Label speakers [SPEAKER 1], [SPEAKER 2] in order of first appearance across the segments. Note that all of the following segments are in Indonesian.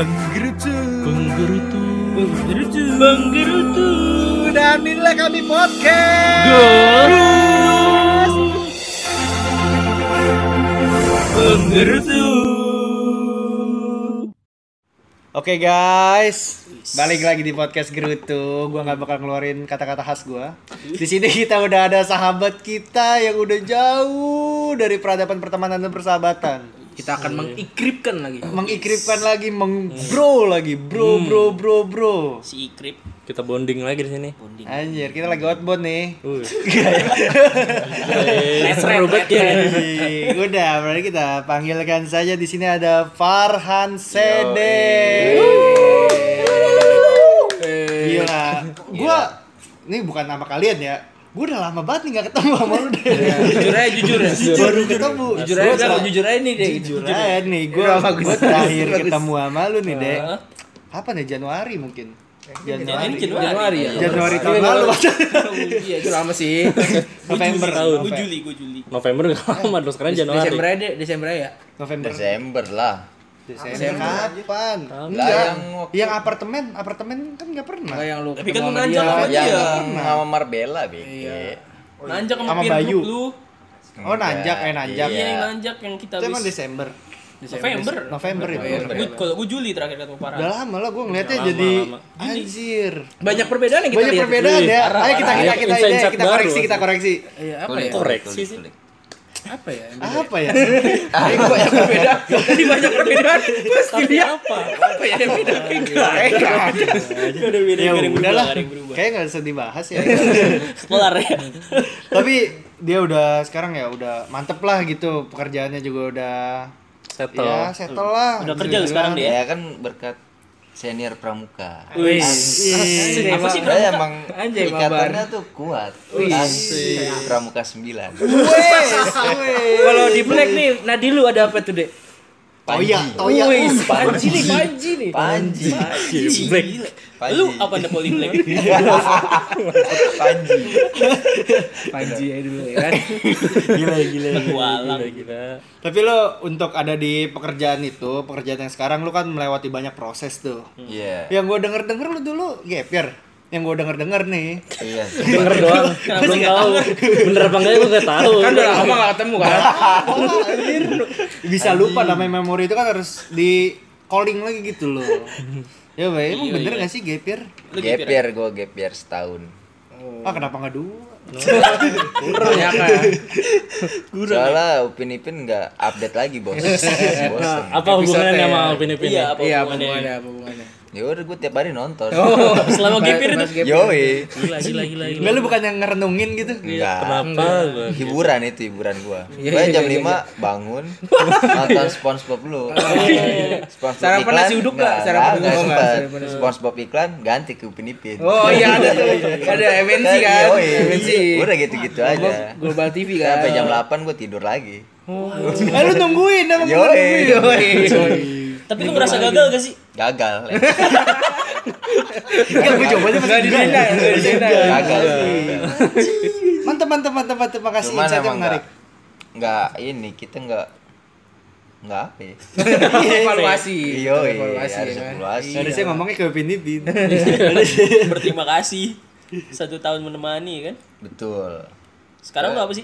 [SPEAKER 1] Penggerutu
[SPEAKER 2] Penggerutu.
[SPEAKER 1] Penggerutu Penggerutu Dan inilah kami podcast. Penggerutu Oke guys, balik lagi di podcast Gerutu. Gua nggak bakal ngeluarin kata-kata khas gua. Di sini kita udah ada sahabat kita yang udah jauh dari peradaban pertemanan dan persahabatan.
[SPEAKER 2] Kita akan mengikripkan lagi.
[SPEAKER 1] Mengikripkan lagi, mengbro lagi, bro, bro, bro, bro.
[SPEAKER 3] si Ikrip
[SPEAKER 2] Kita bonding lagi di sini.
[SPEAKER 3] bonding
[SPEAKER 1] Anjir, kita lagi outbound nih.
[SPEAKER 2] Uh.
[SPEAKER 3] Seru banget ya.
[SPEAKER 1] Udah, berarti kita panggilkan saja di sini ada Farhan Sede. Gila. Gua ini bukan nama kalian ya. Gua udah lama banget nih gak ketemu sama lu deh.
[SPEAKER 3] jujur aja jujur ya
[SPEAKER 1] Baru ketemu.
[SPEAKER 3] jujur aja udah jujur aja nih deh
[SPEAKER 1] Jujur aja nih, gua, gua terakhir ketemu sama lu nih, Dek. Kapan ya? Januari mungkin. Januari.
[SPEAKER 3] Januari ya
[SPEAKER 1] Januari tahun lalu.
[SPEAKER 3] iya itu lama sih
[SPEAKER 1] November.
[SPEAKER 3] gue
[SPEAKER 1] November.
[SPEAKER 3] Juli gue Juli
[SPEAKER 2] November gak lama dong sekarang Januari.
[SPEAKER 3] Desember aja Desember aja ya
[SPEAKER 1] November.
[SPEAKER 4] Desember lah.
[SPEAKER 1] Desember kapan? Enggak.
[SPEAKER 4] yang waktu-
[SPEAKER 1] Yang apartemen, apartemen kan nggak pernah.
[SPEAKER 3] Enggak yang lu
[SPEAKER 5] Tapi kan lu
[SPEAKER 3] sama
[SPEAKER 5] nanjak sama dia.
[SPEAKER 4] yang sama Marbella BG.
[SPEAKER 5] nanjak sama,
[SPEAKER 1] Sama
[SPEAKER 5] peer
[SPEAKER 1] Bayu.
[SPEAKER 5] group lu
[SPEAKER 1] Oh nanjak, eh nanjak.
[SPEAKER 5] iya
[SPEAKER 4] Iya.
[SPEAKER 5] yang nanjak yang kita
[SPEAKER 1] Itu emang
[SPEAKER 5] habis
[SPEAKER 1] Desember.
[SPEAKER 5] November
[SPEAKER 1] November itu.
[SPEAKER 5] Gua- kalau gue Juli terakhir ketemu
[SPEAKER 1] Udah
[SPEAKER 5] Farhan
[SPEAKER 1] lama lah gue ngeliatnya
[SPEAKER 2] Lama,
[SPEAKER 1] jadi
[SPEAKER 2] lama.
[SPEAKER 1] anjir.
[SPEAKER 3] banyak perbedaan yang kita
[SPEAKER 1] Banyak
[SPEAKER 3] lihat
[SPEAKER 1] perbedaan ya. Ayo kita kita kita kita
[SPEAKER 2] baru.
[SPEAKER 1] koreksi kita koreksi.
[SPEAKER 3] iya apa ya
[SPEAKER 2] Koreksi sih.
[SPEAKER 3] Apa ya
[SPEAKER 1] Apa ya?
[SPEAKER 3] Eh, gua banyak perbedaan tadi banyak perbedaan pasti dia
[SPEAKER 2] apa?
[SPEAKER 3] apa ya yang beda enggak enggak
[SPEAKER 5] ada beda
[SPEAKER 1] Ya
[SPEAKER 5] ada yang
[SPEAKER 1] udahlah.
[SPEAKER 5] berubah, ada yang berubah
[SPEAKER 1] Kayak nggak usah dibahas ya.
[SPEAKER 5] kelar ya
[SPEAKER 1] Tapi dia udah sekarang ya udah mantep lah gitu pekerjaannya juga udah
[SPEAKER 2] Settle.
[SPEAKER 1] ya settle lah.
[SPEAKER 5] Udah kerja lu sekarang
[SPEAKER 1] dibilang.
[SPEAKER 5] dia?
[SPEAKER 4] Ya kan berkat senior pramuka.
[SPEAKER 3] wih
[SPEAKER 1] Ih,
[SPEAKER 5] apa sih
[SPEAKER 4] Saya emang
[SPEAKER 3] Anjay,
[SPEAKER 4] ikatannya tuh kuat. Asli pramuka 9.
[SPEAKER 1] Wes, wes.
[SPEAKER 3] kalau di black nih Nadilu ada apa tuh dek
[SPEAKER 1] Toya, Toya.
[SPEAKER 3] Wih,
[SPEAKER 1] Uh,
[SPEAKER 3] Panji nih, Panji nih.
[SPEAKER 4] Panji.
[SPEAKER 2] Black.
[SPEAKER 4] Panji.
[SPEAKER 5] lu apa anda poli black
[SPEAKER 4] Panji.
[SPEAKER 3] Panji aja dulu ya kan.
[SPEAKER 1] Gila, gila.
[SPEAKER 5] Walang.
[SPEAKER 2] Gila.
[SPEAKER 1] Tapi lo untuk ada di pekerjaan itu, pekerjaan yang sekarang lo kan melewati banyak proses tuh.
[SPEAKER 4] Iya.
[SPEAKER 1] Yang gue denger-denger lu dulu gapir. Yang gue denger-denger nih.
[SPEAKER 4] Iya.
[SPEAKER 2] Denger doang. Belum tahu. Bener apa enggak gue gak tahu.
[SPEAKER 3] Kan udah lama gak ketemu kan.
[SPEAKER 1] Oh, anjir. Bisa lupa namanya memori itu kan harus di calling lagi gitu loh. Ya, Bay, emang
[SPEAKER 5] Iya,
[SPEAKER 1] bener
[SPEAKER 5] iya.
[SPEAKER 1] gak sih gapir?
[SPEAKER 5] Gapir
[SPEAKER 4] gue gap year setahun.
[SPEAKER 1] Ah, kenapa nggak dua?
[SPEAKER 3] Banyak kan.
[SPEAKER 4] Soalnya Upin Ipin nggak update lagi bos. Bosen.
[SPEAKER 2] Apa hubungannya sama Upin Ipin?
[SPEAKER 5] iya apa
[SPEAKER 3] Iya, apa
[SPEAKER 5] hubungannya?
[SPEAKER 4] Ya udah gue tiap hari nonton.
[SPEAKER 5] selama gapir itu
[SPEAKER 4] Yoi.
[SPEAKER 2] Gila, gila, gila, gila.
[SPEAKER 1] Enggak lu bukan yang ngerenungin gitu?
[SPEAKER 4] Enggak.
[SPEAKER 2] Kenapa? gua?
[SPEAKER 4] Hiburan itu hiburan gua.
[SPEAKER 3] Iya,
[SPEAKER 4] Gua
[SPEAKER 3] iya,
[SPEAKER 4] jam
[SPEAKER 3] iya,
[SPEAKER 4] 5 bangun nonton SpongeBob dulu. SpongeBob
[SPEAKER 3] Sarapan nasi uduk nggak? Sarapan uduk nggak?
[SPEAKER 4] sempet.
[SPEAKER 3] Sarapan nasi uduk.
[SPEAKER 4] SpongeBob iklan ganti ke Upin Ipin.
[SPEAKER 3] Oh iya ada tuh. Ada MNC kan. MNC.
[SPEAKER 4] Udah gitu-gitu aja.
[SPEAKER 3] Global TV kan.
[SPEAKER 4] Sampai jam 8 gua tidur lagi.
[SPEAKER 1] Eh lu nungguin emang lu
[SPEAKER 4] Yoi.
[SPEAKER 1] nungguin.
[SPEAKER 5] tapi lu ngerasa gagal gak sih
[SPEAKER 4] Gagal.
[SPEAKER 1] Enggak gue coba aja masih
[SPEAKER 3] didenda.
[SPEAKER 4] Gagal.
[SPEAKER 1] Mantap mantap mantap mantap makasih insight
[SPEAKER 4] emang
[SPEAKER 1] menarik.
[SPEAKER 4] nggak nggak ini kita nggak nggak apa ya?
[SPEAKER 3] Evaluasi.
[SPEAKER 4] Iya,
[SPEAKER 3] Evaluasi
[SPEAKER 4] harus
[SPEAKER 3] ya kan.
[SPEAKER 4] evaluasi.
[SPEAKER 1] Harusnya ngomongnya ke Upin Ipin.
[SPEAKER 5] berterima kasih satu tahun menemani kan
[SPEAKER 4] Betul.
[SPEAKER 5] sekarang lu apa sih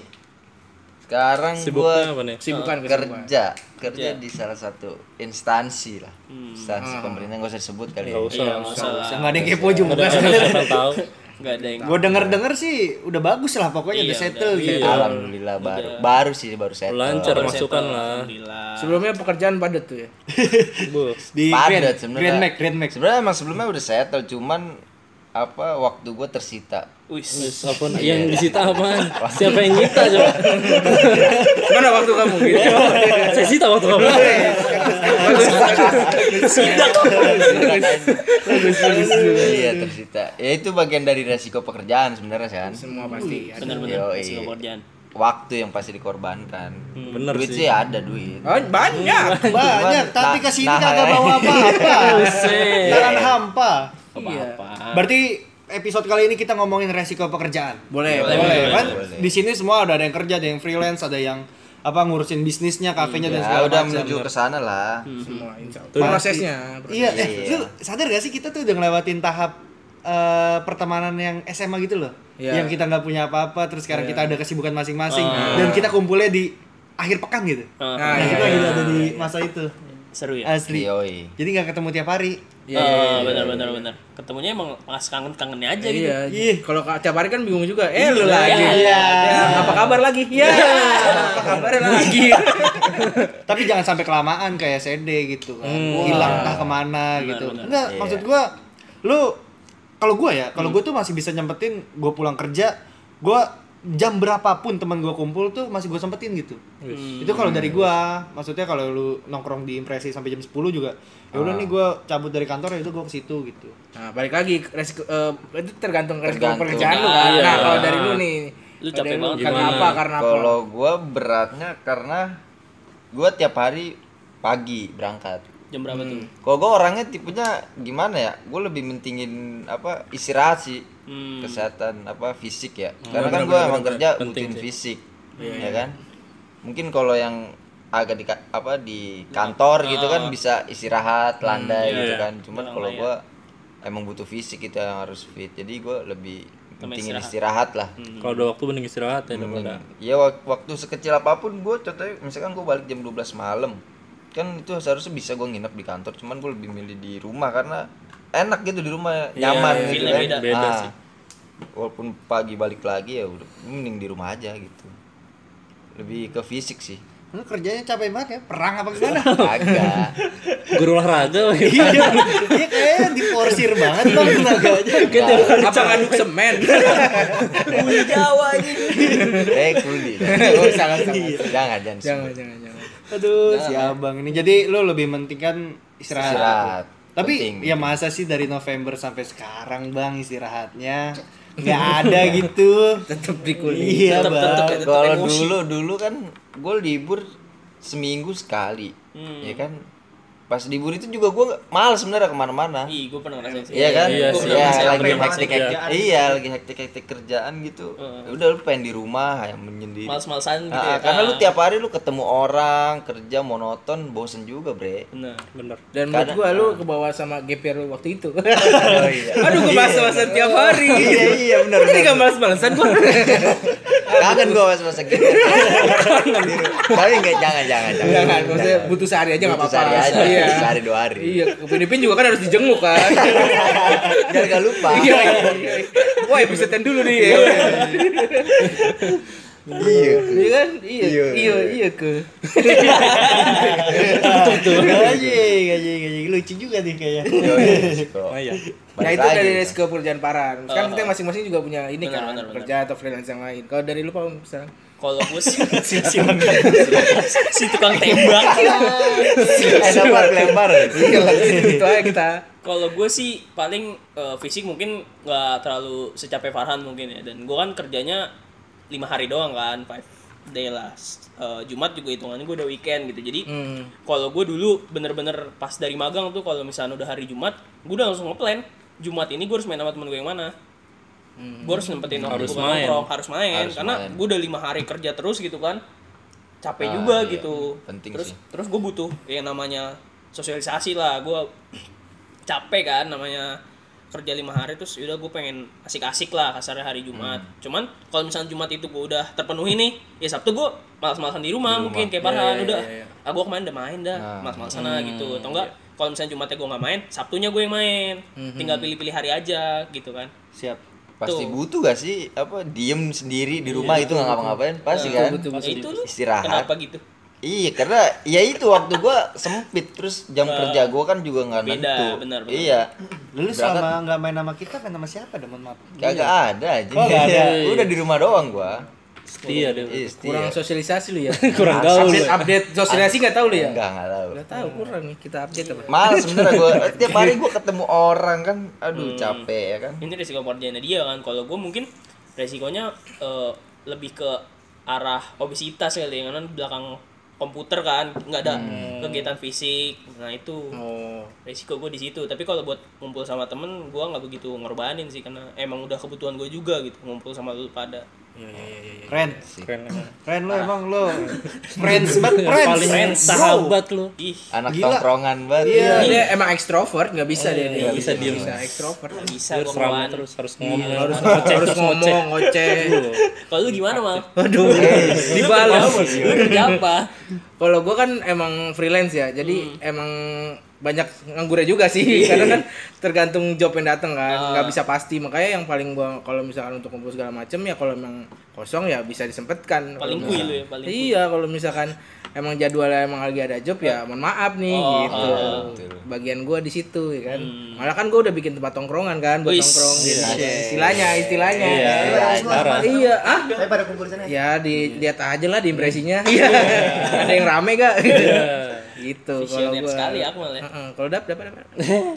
[SPEAKER 4] Sekarang
[SPEAKER 2] Sibuknya
[SPEAKER 4] gua
[SPEAKER 2] apa nih?
[SPEAKER 3] Sibukan
[SPEAKER 4] kerja kerja di salah satu instansi lah instansi pemerintah nggak usah disebut kali ya
[SPEAKER 2] Gak usah.
[SPEAKER 5] iya nggak usah
[SPEAKER 1] Enggak ada yang kepo juga.
[SPEAKER 2] Ada yang tahu.
[SPEAKER 5] nggak ada yang
[SPEAKER 1] Gue denger-denger sih udah bagus lah pokoknya
[SPEAKER 5] Iya,
[SPEAKER 1] udah settle
[SPEAKER 5] udah.
[SPEAKER 1] gitu.
[SPEAKER 4] alhamdulillah baru baru sih baru settle
[SPEAKER 2] Lancar
[SPEAKER 5] Baru
[SPEAKER 2] masukan lah.
[SPEAKER 5] alhamdulillah
[SPEAKER 3] Sebelumnya pekerjaan padat tuh ya.
[SPEAKER 2] Bu.
[SPEAKER 1] Di Grand,
[SPEAKER 4] padat sebenarnya
[SPEAKER 1] Grand Mac, Grand Mac.
[SPEAKER 4] sebenarnya emang sebelumnya udah settle cuman apa waktu gue tersita
[SPEAKER 5] Wis.
[SPEAKER 2] Wis, apa yang disita apaan? Siapa yang nyita coba?
[SPEAKER 3] Mana waktu kamu gitu?
[SPEAKER 2] Saya sita waktu kamu.
[SPEAKER 4] iya tersita ya itu bagian dari resiko pekerjaan sebenarnya kan
[SPEAKER 3] Semua pasti
[SPEAKER 5] benar-benar masih pekerjaan
[SPEAKER 4] waktu yang pasti dikorbankan
[SPEAKER 2] bener
[SPEAKER 4] duit
[SPEAKER 2] sih.
[SPEAKER 4] sih ada duit
[SPEAKER 3] Oh, banyak.
[SPEAKER 1] Banyak,
[SPEAKER 4] Cuman,
[SPEAKER 1] tapi
[SPEAKER 4] nah-
[SPEAKER 1] ke sini
[SPEAKER 4] nah-
[SPEAKER 1] kagak bawa apa-apa. Tangan hampa.
[SPEAKER 3] Iya.
[SPEAKER 5] apa
[SPEAKER 1] Berarti episode kali ini kita ngomongin resiko pekerjaan.
[SPEAKER 3] Boleh,
[SPEAKER 5] Boleh,
[SPEAKER 1] Boleh,
[SPEAKER 5] boleh,
[SPEAKER 1] kan?
[SPEAKER 4] boleh.
[SPEAKER 1] Di sini semua ada, ada yang kerja, ada yang freelance, ada yang apa ngurusin bisnisnya, kafenya dan
[SPEAKER 4] Ya
[SPEAKER 1] segala
[SPEAKER 4] udah
[SPEAKER 1] macam.
[SPEAKER 4] menuju ke sana lah.
[SPEAKER 3] Semua insya Allah.
[SPEAKER 2] Tuh,
[SPEAKER 3] Prosesnya.
[SPEAKER 1] Iya, eh,
[SPEAKER 4] Iya.
[SPEAKER 1] lu sadar gak sih kita tuh udah ngelewatin tahap eh, pertemanan yang SMA gitu loh.
[SPEAKER 3] Iya.
[SPEAKER 1] Yang kita nggak punya apa-apa, terus sekarang
[SPEAKER 3] Iya.
[SPEAKER 1] kita ada kesibukan masing-masing
[SPEAKER 5] Ah.
[SPEAKER 1] dan kita kumpulnya di akhir pekan gitu.
[SPEAKER 5] Ah,
[SPEAKER 3] Nah,
[SPEAKER 1] Nah,
[SPEAKER 3] iya,
[SPEAKER 1] kita
[SPEAKER 3] iya,
[SPEAKER 1] lagi
[SPEAKER 3] iya.
[SPEAKER 1] ada di masa itu.
[SPEAKER 5] Seru ya
[SPEAKER 1] Asli.
[SPEAKER 4] Yoi.
[SPEAKER 1] Jadi nggak ketemu tiap hari.
[SPEAKER 3] Iya,
[SPEAKER 5] Ah,
[SPEAKER 3] iya, iya,
[SPEAKER 5] benar
[SPEAKER 3] iya,
[SPEAKER 5] benar
[SPEAKER 3] iya.
[SPEAKER 5] benar ketemunya emang pas kangen kangennya aja gitu
[SPEAKER 3] Iya.
[SPEAKER 1] Iya.
[SPEAKER 3] Kalau ka- tiap hari kan bingung juga. Eh lu lagi.
[SPEAKER 1] Iya.
[SPEAKER 3] Ya, apa kabar lagi? Iya. Apa kabar lagi?
[SPEAKER 1] Tapi jangan sampai kelamaan kayak CD gitu kan. Hilang entah ke mana
[SPEAKER 5] Benar,
[SPEAKER 1] gitu.
[SPEAKER 5] benar.
[SPEAKER 1] Enggak,
[SPEAKER 4] Iya.
[SPEAKER 1] maksud gua lu kalau gua ya, kalau gua tuh masih bisa nyempetin gua pulang kerja, gua jam berapapun teman gua kumpul tuh masih gua sempetin gitu. Itu kalau dari gua, maksudnya kalau lu nongkrong di impresi sampai jam 10 juga, ya udah nih gua cabut dari kantor ya itu gua ke situ gitu.
[SPEAKER 3] Nah, balik lagi resiko eh, itu tergantung resiko
[SPEAKER 4] Tergantung.
[SPEAKER 3] pekerjaan lu kan.
[SPEAKER 5] Iya.
[SPEAKER 3] Nah, kalau dari lu nih
[SPEAKER 5] Lu capek
[SPEAKER 3] dari
[SPEAKER 5] banget
[SPEAKER 3] Karena
[SPEAKER 2] gimana?
[SPEAKER 3] apa? Karena apa?
[SPEAKER 4] Kalau gua beratnya karena gua tiap hari pagi berangkat.
[SPEAKER 5] jam berapa tuh
[SPEAKER 4] Kalau gua orangnya tipenya gimana ya? Gue lebih mentingin apa istirahat sih.
[SPEAKER 5] Hmm.
[SPEAKER 4] Kesehatan apa fisik ya. Karena kan gua emang kerja butuhin fisik. Ya kan? Mungkin kalau yang agak di apa di kantor gitu kan bisa istirahat, landai
[SPEAKER 5] iya,
[SPEAKER 4] gitu
[SPEAKER 5] iya.
[SPEAKER 4] kan. Cuman kalau
[SPEAKER 5] ya.
[SPEAKER 4] gua emang butuh fisik itu yang harus fit. Jadi gua lebih pentingin
[SPEAKER 5] istirahat.
[SPEAKER 4] istirahat, lah.
[SPEAKER 2] Kalau ada waktu mending istirahat ya daripada.
[SPEAKER 4] Ya wak- waktu sekecil apa pun gue contohnya misalkan gue balik jam 12 malam kan itu seharusnya bisa gue nginep di kantor cuman gue lebih milih di rumah karena enak gitu di rumah nyaman
[SPEAKER 5] iya,
[SPEAKER 4] gitu
[SPEAKER 5] feel-nya
[SPEAKER 4] kan
[SPEAKER 5] beda.
[SPEAKER 2] Beda
[SPEAKER 4] Ah,
[SPEAKER 2] sih.
[SPEAKER 4] walaupun pagi balik lagi ya udah mending di rumah aja gitu lebih ke fisik sih
[SPEAKER 1] Lu kerjanya capek banget ya, perang apa gimana?
[SPEAKER 4] agak
[SPEAKER 2] Guru olahraga.
[SPEAKER 1] Iya, iya kayaknya diforsir banget bang tenaganya.
[SPEAKER 3] apa ngaduk semen?
[SPEAKER 5] Kuli Jawa gitu
[SPEAKER 4] eh kuli
[SPEAKER 3] Oh, salah, salah.
[SPEAKER 4] jangan jangan
[SPEAKER 3] Jangan, jangan, jangan.
[SPEAKER 1] Aduh, si abang ini. Jadi lu lebih menting kan istirahat.
[SPEAKER 4] Istirahat.
[SPEAKER 1] Tapi
[SPEAKER 4] Penting.
[SPEAKER 1] ya masa sih dari November sampai sekarang bang istirahatnya nggak ada gitu.
[SPEAKER 3] Tetep di kulit.
[SPEAKER 1] Iya
[SPEAKER 5] Tetep-
[SPEAKER 1] bang.
[SPEAKER 5] tetep
[SPEAKER 4] kalau dulu dulu kan gue libur seminggu sekali
[SPEAKER 5] Hmm.
[SPEAKER 4] ya kan pas libur itu juga gue males sebenarnya ke mana-mana
[SPEAKER 5] Ih, gue pernah ngerasain sih.
[SPEAKER 4] Iya kan?
[SPEAKER 2] Iya
[SPEAKER 5] Gua
[SPEAKER 2] sih.
[SPEAKER 5] pernah
[SPEAKER 4] Iya, lagi
[SPEAKER 5] capek banget.
[SPEAKER 4] hektik hektik. Iya, lagi hektik hektik kerjaan gitu. Ya udah lu pengen di rumah yang menyendiri.
[SPEAKER 5] Males-malesan gitu
[SPEAKER 4] Ah,
[SPEAKER 5] ya.
[SPEAKER 4] karena lu
[SPEAKER 5] Ah.
[SPEAKER 4] tiap hari lu ketemu orang, kerja monoton, bosen juga, Bre.
[SPEAKER 5] Bener.
[SPEAKER 2] Bener.
[SPEAKER 3] Dan menurut gua lu ke bawah sama GPR lu waktu itu.
[SPEAKER 4] Oh iya.
[SPEAKER 3] Aduh gua bahas-bahasan tiap hari.
[SPEAKER 4] Iya, iya benar.
[SPEAKER 3] Ini gak balas-balasan gua.
[SPEAKER 4] Kangen gua mas masa gitu. Tapi enggak jangan jangan jangan.
[SPEAKER 3] Jangan, maksudnya butuh sehari aja gak apa-apa. Iya.
[SPEAKER 4] sehari dua hari.
[SPEAKER 3] Iya, ke Filipina juga kan harus dijenguk kan.
[SPEAKER 4] Gak lupa.
[SPEAKER 3] Iya, iya, iya. Wah, episode dulu nih. Iya.
[SPEAKER 4] Iya.
[SPEAKER 3] Iya kan? Iya,
[SPEAKER 4] Iya.
[SPEAKER 3] iya, iya ke.
[SPEAKER 1] Gaji, gaji, gaji lucu juga nih kayaknya.
[SPEAKER 4] Iya, resiko.
[SPEAKER 2] Oh iya.
[SPEAKER 3] Nah itu dari resiko pekerjaan parah. Sekarang kita masing-masing juga punya ini
[SPEAKER 5] Benar,
[SPEAKER 3] kan, kerja atau freelance yang lain. Kalau dari lu Pak misalnya?
[SPEAKER 5] Kalau gue sih si, si, si tukang tembak.
[SPEAKER 4] Dapat lebar.
[SPEAKER 3] Iya, itu aja kita.
[SPEAKER 5] Kalau gue sih paling eh, fisik mungkin nggak terlalu secapek Farhan mungkin ya. Dan gue kan kerjanya lima hari doang kan, five day lah. Eh, Jumat juga hitungannya gue udah weekend gitu. Jadi
[SPEAKER 3] Hmm.
[SPEAKER 5] kalau gue dulu bener-bener pas dari magang tuh kalau misalnya udah hari Jumat, gue udah langsung ngeplan. Jumat ini gue harus main sama temen gue yang mana. Gue harus nempetin waktu
[SPEAKER 2] Harus main.
[SPEAKER 5] nongkrong, harus main.
[SPEAKER 4] Harus
[SPEAKER 5] karena
[SPEAKER 4] main.
[SPEAKER 5] gue udah lima hari kerja terus gitu kan. Capek
[SPEAKER 4] Ah,
[SPEAKER 5] juga
[SPEAKER 4] iya.
[SPEAKER 5] gitu.
[SPEAKER 4] Penting
[SPEAKER 5] terus
[SPEAKER 4] sih.
[SPEAKER 5] terus gue butuh yang namanya sosialisasi lah. Gue capek kan namanya kerja lima hari terus udah gue pengen asik-asik lah kasarnya hari Jumat.
[SPEAKER 4] Hmm.
[SPEAKER 5] Cuman kalau misalnya Jumat itu gue udah terpenuhi nih, ya Sabtu gue malas-malasan di rumah,
[SPEAKER 4] Di
[SPEAKER 5] mungkin
[SPEAKER 4] rumah.
[SPEAKER 5] kayak Farhan
[SPEAKER 3] iya,
[SPEAKER 5] udah.
[SPEAKER 3] iya, iya.
[SPEAKER 5] Ah gue kemarin udah main dah,
[SPEAKER 4] Nah.
[SPEAKER 5] malas-malasan lah gitu. Atau enggak kalau misalnya Jumatnya gue nggak main, Sabtunya gue yang main. Tinggal pilih-pilih hari aja gitu kan.
[SPEAKER 1] Siap.
[SPEAKER 4] Pasti
[SPEAKER 5] Tuh.
[SPEAKER 4] butuh gak sih apa diem sendiri di rumah itu nggak ngapa-ngapain pasti kan
[SPEAKER 3] betul,
[SPEAKER 5] Ya itu lu
[SPEAKER 4] Istirahat.
[SPEAKER 5] kenapa gitu?
[SPEAKER 4] Iya karena ya itu waktu gua sempit terus jam kerja gua kan juga nggak
[SPEAKER 5] Beda,
[SPEAKER 4] nentu.
[SPEAKER 5] benar, benar.
[SPEAKER 4] Iya.
[SPEAKER 1] Lu
[SPEAKER 4] Berangkat-
[SPEAKER 1] selama nggak main sama kita main sama siapa? Demen maaf.
[SPEAKER 4] Kagak ada aja.
[SPEAKER 1] Oh, nggak ada.
[SPEAKER 4] Udah di rumah doang gua.
[SPEAKER 2] Setia deh.
[SPEAKER 4] Iya, setia.
[SPEAKER 3] Kurang sosialisasi lu ya.
[SPEAKER 2] Kurang gaul.
[SPEAKER 3] update, update sosialisasi nggak tahu lu ya?
[SPEAKER 4] Enggak, enggak tahu.
[SPEAKER 3] Nggak tahu kurang nih kita update apa?
[SPEAKER 4] Males sebenernya gua tiap hari gua ketemu orang kan aduh
[SPEAKER 5] Hmm.
[SPEAKER 4] capek ya kan.
[SPEAKER 5] Ini resiko pekerjaannya dia kan. Kalau gue mungkin resikonya eh, lebih ke arah obesitas kali ya, karena di belakang komputer kan nggak ada kegiatan fisik. Nah itu
[SPEAKER 3] Oh.
[SPEAKER 5] resiko gue di situ. Tapi kalau buat ngumpul sama temen, gue nggak begitu ngorbanin sih karena emang udah kebutuhan gue juga gitu ngumpul sama lu pada.
[SPEAKER 3] Iya iya iya iya.
[SPEAKER 1] Keren.
[SPEAKER 2] Keren emang.
[SPEAKER 1] Keren lu emang lu. Friends banget friends.
[SPEAKER 2] Paling
[SPEAKER 1] Friends,
[SPEAKER 2] sahabat lu.
[SPEAKER 5] ih
[SPEAKER 4] Anak
[SPEAKER 1] Gila.
[SPEAKER 4] tongkrongan banget.
[SPEAKER 1] Iya.
[SPEAKER 3] Dia emang ekstrovert, nggak bisa dia. dia.
[SPEAKER 2] nggak bisa diem.
[SPEAKER 3] Bisa ekstrovert.
[SPEAKER 5] bisa
[SPEAKER 2] Harus
[SPEAKER 5] gua kawan
[SPEAKER 2] terus harus ngomong.
[SPEAKER 3] Harus
[SPEAKER 2] ngoceh,
[SPEAKER 3] harus ngomong, ngoceh.
[SPEAKER 5] kalau lu gimana mal
[SPEAKER 3] Waduh, dibalas.
[SPEAKER 5] lu kerja apa
[SPEAKER 3] Kalau gue kan emang freelance ya, jadi emang banyak nganggurnya juga sih, karena kan tergantung job yang datang kan, nggak bisa pasti. Makanya yang paling gua kalau misalkan untuk kumpul segala macem ya kalau emang kosong ya bisa disempatkan.
[SPEAKER 5] paling lu ya paling.
[SPEAKER 3] Iya, kalau misalkan emang jadwalnya emang lagi ada job ya mohon maaf nih
[SPEAKER 5] Oh,
[SPEAKER 3] gitu. Bagian gua di situ ya kan. Malah kan gua udah bikin tempat tongkrongan kan buat
[SPEAKER 5] Wis.
[SPEAKER 3] nongkrong gitu. Istilahnya, istilahnya.
[SPEAKER 2] Iya, parah.
[SPEAKER 3] Iya, ah
[SPEAKER 1] Ayo pada kumpul di sana.
[SPEAKER 3] ya dilihat aja lah di impresinya Iya. ada yang rame gak gitu kalau
[SPEAKER 5] Visioner
[SPEAKER 3] gua.
[SPEAKER 5] sekali aku malah ya.
[SPEAKER 3] Heeh, kalau dap dapat dapat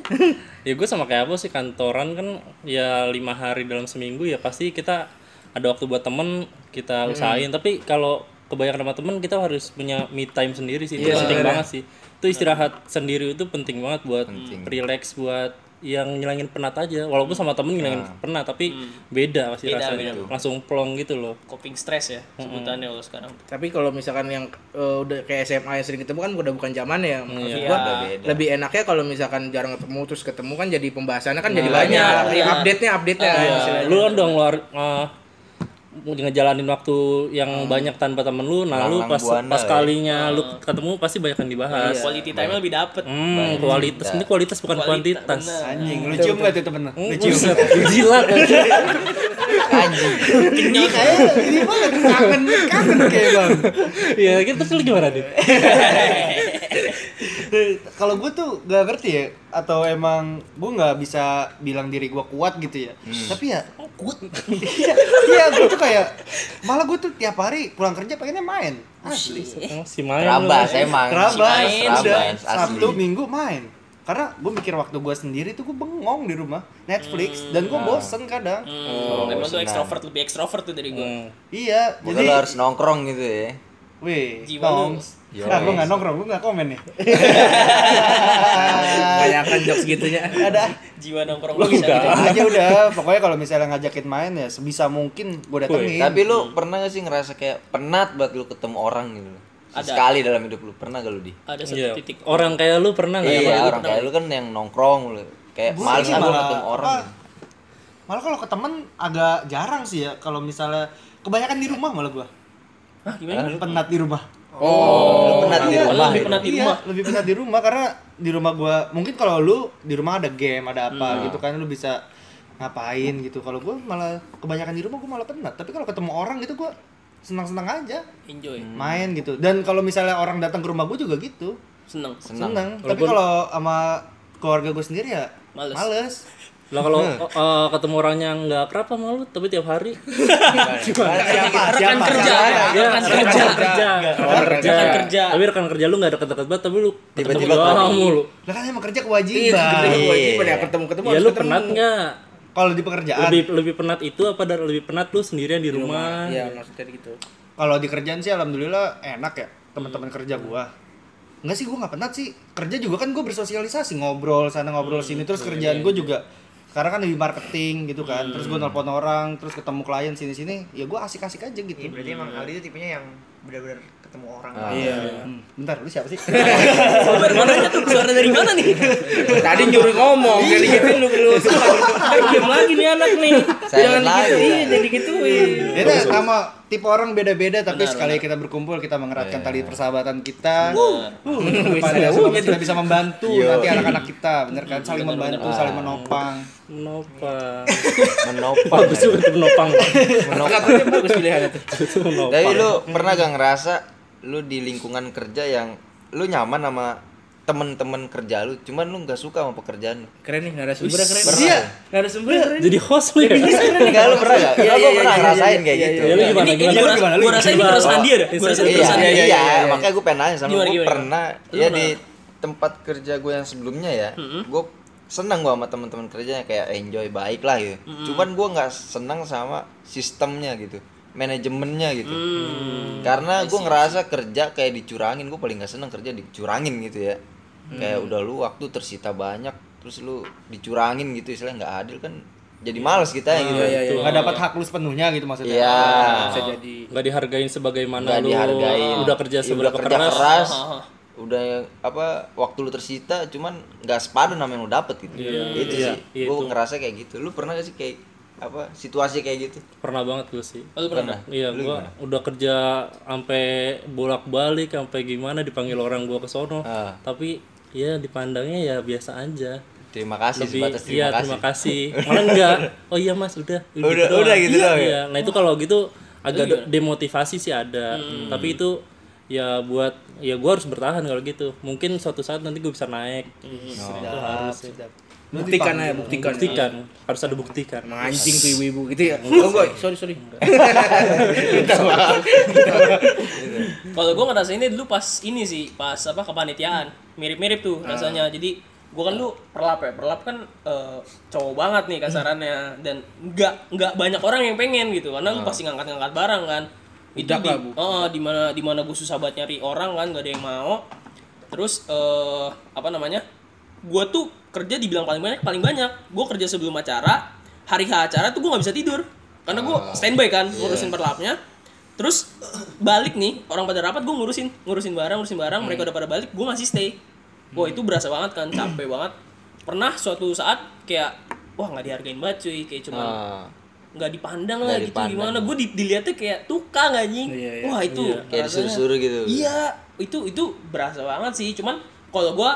[SPEAKER 2] ya gue sama kayak apa sih kantoran kan ya lima hari dalam seminggu ya pasti kita ada waktu buat temen kita usahain. Tapi kalau kebanyakan sama temen kita harus punya me time sendiri sih itu
[SPEAKER 3] Iya,
[SPEAKER 2] penting banget sih. Itu istirahat sendiri itu penting banget buat relax buat yang ngilangin penat aja. Walaupun sama temen ngilangin penat tapi beda pasti
[SPEAKER 5] Beda,
[SPEAKER 2] rasanya.
[SPEAKER 5] beda.
[SPEAKER 2] langsung plong gitu loh.
[SPEAKER 5] Coping stress ya sebutannya lo sekarang.
[SPEAKER 3] Tapi kalau misalkan yang eh, udah kayak SMA yang sering ketemu kan udah bukan zaman ya. Maksud
[SPEAKER 5] Iya.
[SPEAKER 3] gua
[SPEAKER 4] beda.
[SPEAKER 3] lebih enaknya kalau misalkan jarang ketemu terus ketemu kan jadi pembahasannya kan jadi
[SPEAKER 5] Nah,
[SPEAKER 3] banyak.
[SPEAKER 5] Iya.
[SPEAKER 3] Ya, update-nya update-nya.
[SPEAKER 2] Iya,
[SPEAKER 3] istilahnya.
[SPEAKER 2] lu kan udah ngeluar mau ngejalanin waktu yang banyak tanpa temen lu nah lu pas
[SPEAKER 4] buana
[SPEAKER 2] pas
[SPEAKER 4] ya.
[SPEAKER 2] kalinya lu ketemu pasti banyak yang dibahas
[SPEAKER 5] quality time lebih dapet
[SPEAKER 2] Hmm, kualitas ini kualitas bukan
[SPEAKER 5] Kualitas,
[SPEAKER 2] kuantitas.
[SPEAKER 5] bener.
[SPEAKER 1] Anjing, lu cium gak tuh temen lu? Lu cium.
[SPEAKER 2] Jilat lagi.
[SPEAKER 4] Anjing.
[SPEAKER 1] Ini kayak ini banget kangen kangen kayak bang.
[SPEAKER 2] Iya, kita terus lu gimana, Dit?
[SPEAKER 1] Kalau gue tuh gak ngerti ya atau emang gue nggak bisa bilang diri gue kuat gitu ya. Tapi ya kuat. Iya, iya gue tuh kayak malah gue tuh tiap hari pulang kerja pengennya main. Asli.
[SPEAKER 2] Oh, si main
[SPEAKER 4] emang.
[SPEAKER 1] Kerabas,
[SPEAKER 5] main,
[SPEAKER 1] udah
[SPEAKER 4] Rabas, asli.
[SPEAKER 1] Sabtu Minggu main. Karena gue mikir waktu gue sendiri tuh gue bengong di rumah Netflix dan gue bosen kadang.
[SPEAKER 5] hmm, emang tuh ekstrovert lebih ekstrovert tuh dari gue
[SPEAKER 2] Hmm.
[SPEAKER 1] Iya,
[SPEAKER 4] Jadi
[SPEAKER 1] jadi
[SPEAKER 4] lo harus nongkrong gitu ya.
[SPEAKER 1] Wih,
[SPEAKER 5] Jiwa.
[SPEAKER 1] Nongs. Ah, gue gak nongkrong, gue gak komen nih.
[SPEAKER 3] Banyakan jokes gitunya.
[SPEAKER 1] Ada
[SPEAKER 5] jiwa nongkrong
[SPEAKER 2] Lu
[SPEAKER 5] lu bisa
[SPEAKER 2] enggak.
[SPEAKER 5] gitu.
[SPEAKER 1] aja udah. Pokoknya kalau misalnya ngajakin main ya sebisa mungkin gue datengin.
[SPEAKER 4] Tapi lu pernah gak sih ngerasa kayak penat banget lu ketemu orang gitu?
[SPEAKER 5] Ada.
[SPEAKER 4] Sekali dalam hidup lu pernah gak lu di?
[SPEAKER 5] ada satu
[SPEAKER 2] Iya.
[SPEAKER 5] titik
[SPEAKER 2] Orang kayak lu pernah nggak?
[SPEAKER 4] Iya, orang kayak lu kan yang nongkrong lu. Kayak
[SPEAKER 1] Gua
[SPEAKER 4] males
[SPEAKER 1] sih
[SPEAKER 4] aku
[SPEAKER 1] malah-
[SPEAKER 4] ketemu orang.
[SPEAKER 1] apa, Malah kalau ke temen agak jarang sih ya. Kalau misalnya kebanyakan di rumah malah gue.
[SPEAKER 5] Hah, gimana
[SPEAKER 1] Penat di rumah.
[SPEAKER 4] Oh, penat di
[SPEAKER 1] Iya,
[SPEAKER 4] rumah.
[SPEAKER 5] lebih penat di
[SPEAKER 1] Iya,
[SPEAKER 5] rumah
[SPEAKER 1] lebih penat di rumah karena di rumah gua mungkin kalau lu di rumah ada game, ada apa gitu kan lu bisa ngapain gitu. Kalau gua malah kebanyakan di rumah gua malah penat. Tapi kalau ketemu orang gitu gua senang-senang aja
[SPEAKER 5] enjoy
[SPEAKER 1] main gitu. Dan kalau misalnya orang datang ke rumah gua juga gitu.
[SPEAKER 4] Senang.
[SPEAKER 1] Seneng. Tapi kalau sama keluarga gua sendiri ya
[SPEAKER 5] Males.
[SPEAKER 1] males.
[SPEAKER 2] Lah kalau eh, ketemu orangnya nggak akrab sama lu, tapi tiap hari?
[SPEAKER 1] Siapa?
[SPEAKER 5] rekan kerja rekan
[SPEAKER 2] kerja.
[SPEAKER 5] kerja.
[SPEAKER 2] Kerja.
[SPEAKER 5] rekan kerja.
[SPEAKER 2] tapi rekan kerja lu nggak deket-deket banget tapi lu
[SPEAKER 4] Tiba-tiba
[SPEAKER 2] ketemu. lu.
[SPEAKER 1] Lah kan emang kerja
[SPEAKER 3] Iya,
[SPEAKER 1] kewajiban.
[SPEAKER 3] ketemu kewajiban ya ketemu ketemu
[SPEAKER 2] ya lu penat nggak?
[SPEAKER 1] Kalau di pekerjaan,
[SPEAKER 2] lebih lebih penat itu apa dari lebih penat lu sendirian di rumah.
[SPEAKER 3] Iya, maksudnya gitu.
[SPEAKER 1] kalau di kerjaan sih alhamdulillah enak ya teman-teman kerja gua. Enggak sih gua nggak penat sih. Kerja juga kan gua bersosialisasi ngobrol sana ngobrol sini. Terus kerjaan gua juga sekarang kan di marketing gitu kan terus gua nelpon orang terus ketemu klien sini sini ya gua asik-asik aja gitu
[SPEAKER 6] Iya, berarti emang Aldi itu tipenya yang benar-benar ketemu orang.
[SPEAKER 3] Iya.
[SPEAKER 1] Hmm, bentar lu siapa sih
[SPEAKER 5] Suara mana tuh? Suara dari mana nih?
[SPEAKER 3] Tadi nyuruh ngomong, jadi gituin lu lu. Diem lagi nih anak nih.
[SPEAKER 4] Saya
[SPEAKER 3] Jangan
[SPEAKER 4] lagi.
[SPEAKER 3] gitu, iya jadi gituin.
[SPEAKER 1] Itu sama tipe orang beda-beda tapi sekali kita berkumpul kita mengeratkan tali persahabatan kita. Uh, kepada semoga sudah bisa membantu nanti anak-anak kita, bener kan? Saling membantu, saling menopang.
[SPEAKER 2] menopang.
[SPEAKER 4] Menopang.
[SPEAKER 2] bagus juga tuh menopang.
[SPEAKER 3] Katanya bagus pilihannya tuh.
[SPEAKER 2] itu menopang.
[SPEAKER 4] Tapi lu pernah gak ngerasa lu di lingkungan kerja yang lu nyaman sama temen-temen kerja lu, cuman lu nggak suka sama pekerjaan lu.
[SPEAKER 3] Keren nih, narasumbernya keren.
[SPEAKER 4] Pernah.
[SPEAKER 1] Iya.
[SPEAKER 3] Narasumbernya keren.
[SPEAKER 2] jadi host lu ya
[SPEAKER 4] Enggak lu pernah gak?
[SPEAKER 3] Iya,
[SPEAKER 4] Iya,
[SPEAKER 3] iya,
[SPEAKER 4] gua pernah
[SPEAKER 3] iya,
[SPEAKER 4] ngerasain
[SPEAKER 3] iya,
[SPEAKER 4] kayak
[SPEAKER 3] iya,
[SPEAKER 4] gitu.
[SPEAKER 2] ya lu gimana
[SPEAKER 5] Ini
[SPEAKER 2] gimana
[SPEAKER 5] gua
[SPEAKER 1] gimana, lu
[SPEAKER 5] gua rasa ini keresahan dia dah. Gua
[SPEAKER 4] Iya,
[SPEAKER 5] keresahan
[SPEAKER 4] iya,
[SPEAKER 5] dia.
[SPEAKER 4] iya, makanya gue pengen nanya sama gue pernah ya di tempat kerja gue yang sebelumnya ya, gue senang gue sama teman-teman kerjanya kayak enjoy baik lah gitu. Cuman gue nggak senang sama sistemnya gitu, manajemennya gitu. Karena gue ngerasa kerja kayak dicurangin, gue paling nggak senang kerja dicurangin gitu ya. Kayak udah lu waktu tersita banyak, terus lu dicurangin gitu istilahnya nggak adil kan jadi males kita gitu.
[SPEAKER 3] Iya, iya, iya.
[SPEAKER 1] nggak dapat hak lu sepenuhnya gitu maksudnya
[SPEAKER 4] Iya.
[SPEAKER 3] Bisa jadi
[SPEAKER 2] nggak dihargain sebagaimana
[SPEAKER 4] Nggak
[SPEAKER 2] lu
[SPEAKER 4] dihargain.
[SPEAKER 2] udah kerja
[SPEAKER 4] Ya,
[SPEAKER 2] seberapa
[SPEAKER 4] udah kerja
[SPEAKER 2] keras,
[SPEAKER 4] keras, udah apa waktu lu tersita cuman nggak sepadan sama yang lu dapet gitu.
[SPEAKER 2] Iya,
[SPEAKER 4] itu
[SPEAKER 2] iya,
[SPEAKER 4] sih.
[SPEAKER 2] iya,
[SPEAKER 4] Gue ngerasa kayak gitu. Lu pernah gak sih kayak apa situasi kayak gitu?
[SPEAKER 2] pernah banget gue sih
[SPEAKER 5] Oh, lu pernah?
[SPEAKER 2] Iya,
[SPEAKER 4] Lu
[SPEAKER 2] gua udah kerja sampai bolak-balik, sampai gimana dipanggil orang gua ke sono.
[SPEAKER 4] Ah.
[SPEAKER 2] Tapi ya dipandangnya ya biasa aja.
[SPEAKER 4] Terima kasih
[SPEAKER 2] Lebih
[SPEAKER 4] sebatas terima
[SPEAKER 2] iya
[SPEAKER 4] kasih.
[SPEAKER 2] terima kasih. Malah enggak. Oh iya Mas, udah.
[SPEAKER 4] Udah-
[SPEAKER 2] doang.
[SPEAKER 4] udah gitu
[SPEAKER 2] iya,
[SPEAKER 4] doang ya?
[SPEAKER 2] iya. Nah, itu kalau gitu agak de- demotivasi sih ada. Tapi itu ya buat ya gua harus bertahan kalau gitu. Mungkin suatu saat nanti gue bisa naik.
[SPEAKER 4] Oh.
[SPEAKER 2] Itu harus.
[SPEAKER 3] Buktikan aja, buktikan.
[SPEAKER 2] Buktikan, harus ada buktikan.
[SPEAKER 3] Emang anjing tuh ibu-ibu gitu ya. Oh, boy, sorry, sorry.
[SPEAKER 5] Kalau gue ngerasa ini dulu pas ini sih, pas apa kepanitiaan. Mirip-mirip tuh rasanya. Jadi gue kan dulu perlap ya. Perlap kan eh, cowok banget nih kasarannya dan nggak nggak banyak orang yang pengen gitu karena lu pasti ngangkat-ngangkat barang kan. Itu di, oh, di mana di mana gue susah banget nyari orang kan, gak ada yang mau. Terus eh apa namanya? Gue tuh kerja dibilang paling banyak, paling banyak. Gue kerja sebelum acara, hari H acara tuh gue nggak bisa tidur karena gue standby kan ngurusin perlapnya. Terus balik nih orang pada rapat gue ngurusin ngurusin barang ngurusin barang mereka udah pada balik gue masih stay. Wah itu berasa banget kan capek banget. Pernah suatu saat kayak wah nggak dihargain banget cuy kayak cuman
[SPEAKER 4] Ah,
[SPEAKER 5] nggak dipandang lah gitu
[SPEAKER 4] dipandang.
[SPEAKER 5] gimana gue di, dilihatnya kayak tukang anjing
[SPEAKER 3] Iya, iya.
[SPEAKER 5] wah itu
[SPEAKER 4] kayak
[SPEAKER 5] rasanya-
[SPEAKER 4] disuruh-suruh gitu.
[SPEAKER 5] iya itu itu berasa banget sih cuman kalau gue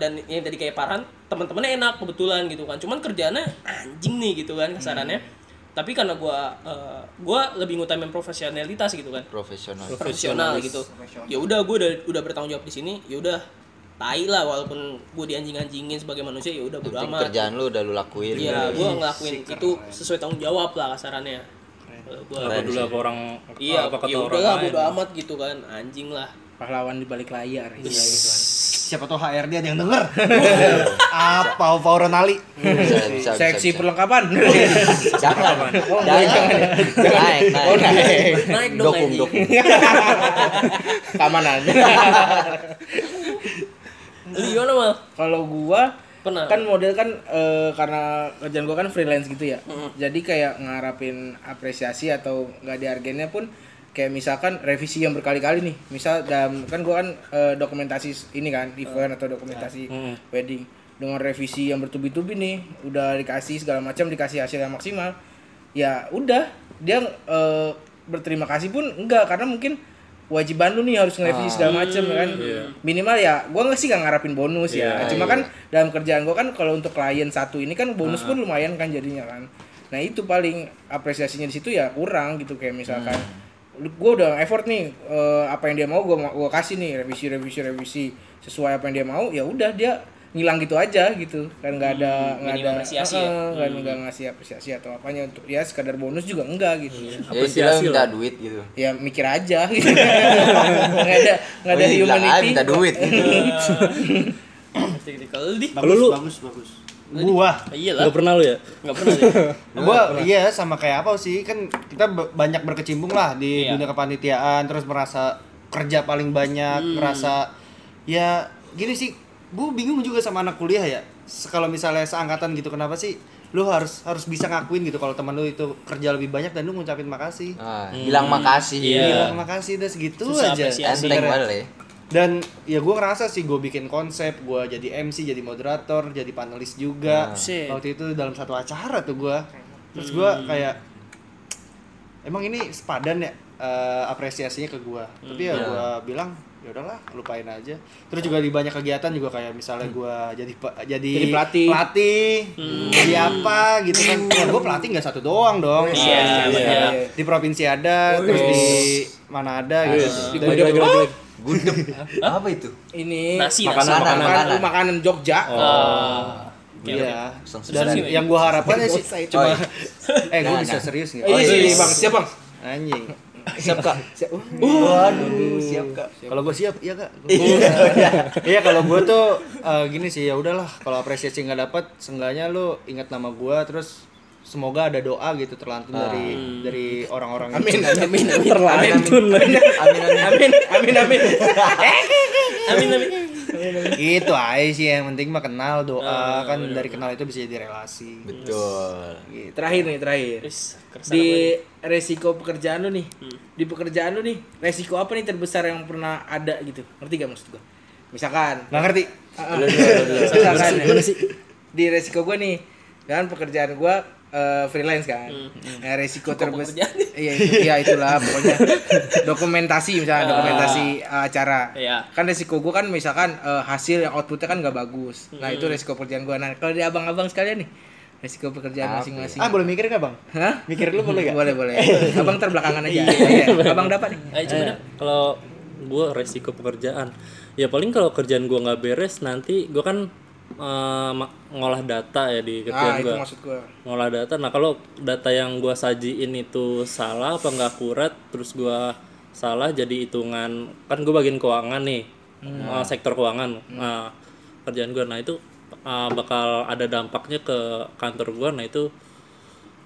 [SPEAKER 5] dan yang tadi kayak Parhan teman-temannya enak kebetulan gitu kan cuman kerjaannya anjing nih gitu kan kasarannya tapi karena gue uh, gue lebih ngutamain profesionalitas gitu kan
[SPEAKER 4] Profesional.
[SPEAKER 5] profesional gitu ya udah gue udah udah bertanggung jawab di sini ya udah tai lah walaupun gue dianjing-anjingin sebagai manusia ya udah bodo
[SPEAKER 4] Penting
[SPEAKER 5] amat
[SPEAKER 4] kerjaan lu udah lu lakuin.
[SPEAKER 5] Iya, gue ngelakuin itu sesuai tanggung jawab lah kasarannya. Kalau gua
[SPEAKER 2] Apa dulu apa orang
[SPEAKER 5] iya,
[SPEAKER 2] apa kata
[SPEAKER 5] ya
[SPEAKER 2] orang lain.
[SPEAKER 5] bodo amat gitu kan, anjing lah.
[SPEAKER 3] Pahlawan di balik layar. Iya, gitu kan.
[SPEAKER 1] Siapa tahu HRD ada yang denger apa Paul Ronali
[SPEAKER 3] Seksi perlengkapan.
[SPEAKER 4] Jangan. Jangan. Naik, naik.
[SPEAKER 3] Oh, naik.
[SPEAKER 5] Naik dong
[SPEAKER 4] Dokum,
[SPEAKER 5] anjing.
[SPEAKER 4] dokum.
[SPEAKER 3] Keamanan.
[SPEAKER 5] Lu gimana mal?
[SPEAKER 3] Kalau gua
[SPEAKER 5] Pernah.
[SPEAKER 3] kan model kan eh, karena kerjaan gua kan freelance gitu ya. Jadi kayak ngarapin apresiasi atau nggak dihargainnya pun kayak misalkan revisi yang berkali-kali nih. Misal dalam kan gua kan eh, dokumentasi ini kan event atau dokumentasi wedding. Dengan revisi yang bertubi-tubi nih udah dikasih segala macam dikasih hasil yang maksimal ya udah. Dia eh, berterima kasih pun enggak karena mungkin kewajiban lu nih harus ngerevisi segala macam kan? minimal ya gua nggak sih nggak ngarapin bonus ya. Cuma kan dalam kerjaan gua kan kalau untuk klien satu ini kan bonus pun lumayan kan jadinya kan. Nah itu paling apresiasinya di situ ya kurang gitu kayak misalkan lu- gua udah effort nih eh, apa yang dia mau gua gua kasih nih revisi revisi revisi. Sesuai apa yang dia mau ya udah dia ngilang gitu aja gitu. Kan nggak ada nggak
[SPEAKER 5] minim
[SPEAKER 3] ada
[SPEAKER 5] apresiasi ya?
[SPEAKER 3] Heeh, nggak nggak ngasih apresiasi atau apanya untuk ya sekadar bonus juga enggak gitu.
[SPEAKER 4] Ya
[SPEAKER 2] Apresiasi
[SPEAKER 4] minta duit gitu.
[SPEAKER 3] ya mikir aja gitu. Nggak ada nggak ada
[SPEAKER 4] aja
[SPEAKER 3] humanity.
[SPEAKER 4] minta duit.
[SPEAKER 5] Kalau lu di?
[SPEAKER 1] bagus bagus bagus gua
[SPEAKER 5] Iya lah.
[SPEAKER 2] Gak pernah lu ya?
[SPEAKER 5] Enggak pernah sih.
[SPEAKER 1] gua iya sama kayak apa sih kan kita banyak berkecimpung lah di
[SPEAKER 5] Iya.
[SPEAKER 1] dunia kepanitiaan terus merasa kerja paling banyak merasa ya gini sih gua bingung juga sama anak kuliah ya kalau misalnya seangkatan gitu kenapa sih lu harus harus bisa ngakuin gitu kalau teman lu itu kerja lebih banyak dan lu ngucapin makasih
[SPEAKER 4] Nah, bilang makasih.
[SPEAKER 2] Iya.
[SPEAKER 1] bilang makasih udah segitu
[SPEAKER 5] Susah
[SPEAKER 1] aja.
[SPEAKER 4] Enteng banget ya.
[SPEAKER 1] Dan ya gue ngerasa sih gue bikin konsep gue jadi MC jadi moderator jadi panelis juga.
[SPEAKER 5] Buset.
[SPEAKER 1] waktu itu dalam satu acara tuh gue terus gue kayak emang ini sepadan ya eh, apresiasinya ke gue tapi ya gue bilang ya udahlah lupain aja. Terus juga di banyak kegiatan juga kayak misalnya gue jadi jadi,
[SPEAKER 3] Jadi pelatih.
[SPEAKER 1] pelatih jadi apa gitu kan. Ya gue pelatih nggak satu doang dong.
[SPEAKER 5] Iya,
[SPEAKER 1] Ada-
[SPEAKER 5] iya.
[SPEAKER 1] di provinsi ada terus di mana ada gitu.
[SPEAKER 2] gede, gede.
[SPEAKER 4] Gudeg. Apa itu?
[SPEAKER 3] ini
[SPEAKER 5] Nasi,
[SPEAKER 2] Makanan,
[SPEAKER 5] nasi.
[SPEAKER 4] makanan.
[SPEAKER 3] makanan makanan Jogja
[SPEAKER 5] Oh.
[SPEAKER 1] Iya.
[SPEAKER 4] Langsung
[SPEAKER 1] Dan yang gua harapkan sih cuma
[SPEAKER 4] Oh, iya.
[SPEAKER 1] eh gua
[SPEAKER 4] Nah,
[SPEAKER 1] bisa
[SPEAKER 4] nah.
[SPEAKER 1] serius nggak?
[SPEAKER 3] oh,
[SPEAKER 1] Oh,
[SPEAKER 3] iya,
[SPEAKER 1] iya.
[SPEAKER 3] iya, bang siap bang
[SPEAKER 1] Anjing.
[SPEAKER 4] Siap kak.
[SPEAKER 3] Siap.
[SPEAKER 4] Waduh, siap kak.
[SPEAKER 1] Kalau gua siap, iya kak. Iya kalau gua tuh eh, gini sih ya udahlah. Kalau apresiasi nggak dapat, seenggaknya lu ingat nama gua terus semoga ada doa gitu terlantun dari dari orang-orang
[SPEAKER 3] amin amin amin
[SPEAKER 2] Terlantun lagi.
[SPEAKER 4] Amin amin.
[SPEAKER 3] amin amin amin
[SPEAKER 5] Amin amin.
[SPEAKER 1] Itu aja sih yang penting mah kenal doa kan dari kenal itu bisa jadi relasi.
[SPEAKER 4] betul
[SPEAKER 1] Gitu.
[SPEAKER 3] Terakhir nih, terakhir.
[SPEAKER 5] Keresahan
[SPEAKER 3] Di resiko pekerjaan lu nih. Di pekerjaan lu nih, resiko apa nih terbesar yang pernah ada gitu? Ngerti gak maksud gua? Misalkan
[SPEAKER 1] Nggak ngerti?
[SPEAKER 3] Ah, ah. misalkan ya, di resiko gue nih kan pekerjaan gue eh, freelance kan. Nah, resiko terbesar iya itu ya itulah pokoknya. Dokumentasi misalnya dokumentasi eh, acara.
[SPEAKER 5] Iya.
[SPEAKER 3] kan resiko gue kan misalkan eh, hasil yang outputnya kan nggak bagus. Nah itu resiko pekerjaan gue nah kalau di abang-abang sekalian nih resiko pekerjaan masing-masing.
[SPEAKER 1] Ah boleh mikir nggak bang?
[SPEAKER 3] Hah?
[SPEAKER 1] Mikir dulu boleh gak?
[SPEAKER 3] boleh boleh. Abang terbelakangan aja. Iya, abang dapat nih.
[SPEAKER 5] Ayo coba
[SPEAKER 2] kalau gue resiko pekerjaan ya paling kalau kerjaan gue nggak beres nanti gue kan eh, ma- ngolah data ya di
[SPEAKER 3] ah
[SPEAKER 2] kerjaan gue
[SPEAKER 3] maksud gue
[SPEAKER 2] ngolah data. Nah kalau data yang gue sajiin itu salah apa nggak akurat terus gue salah jadi hitungan kan gue bagian keuangan nih eh, sektor keuangan. Nah kerjaan gue nah itu eh, bakal ada dampaknya ke kantor gue nah itu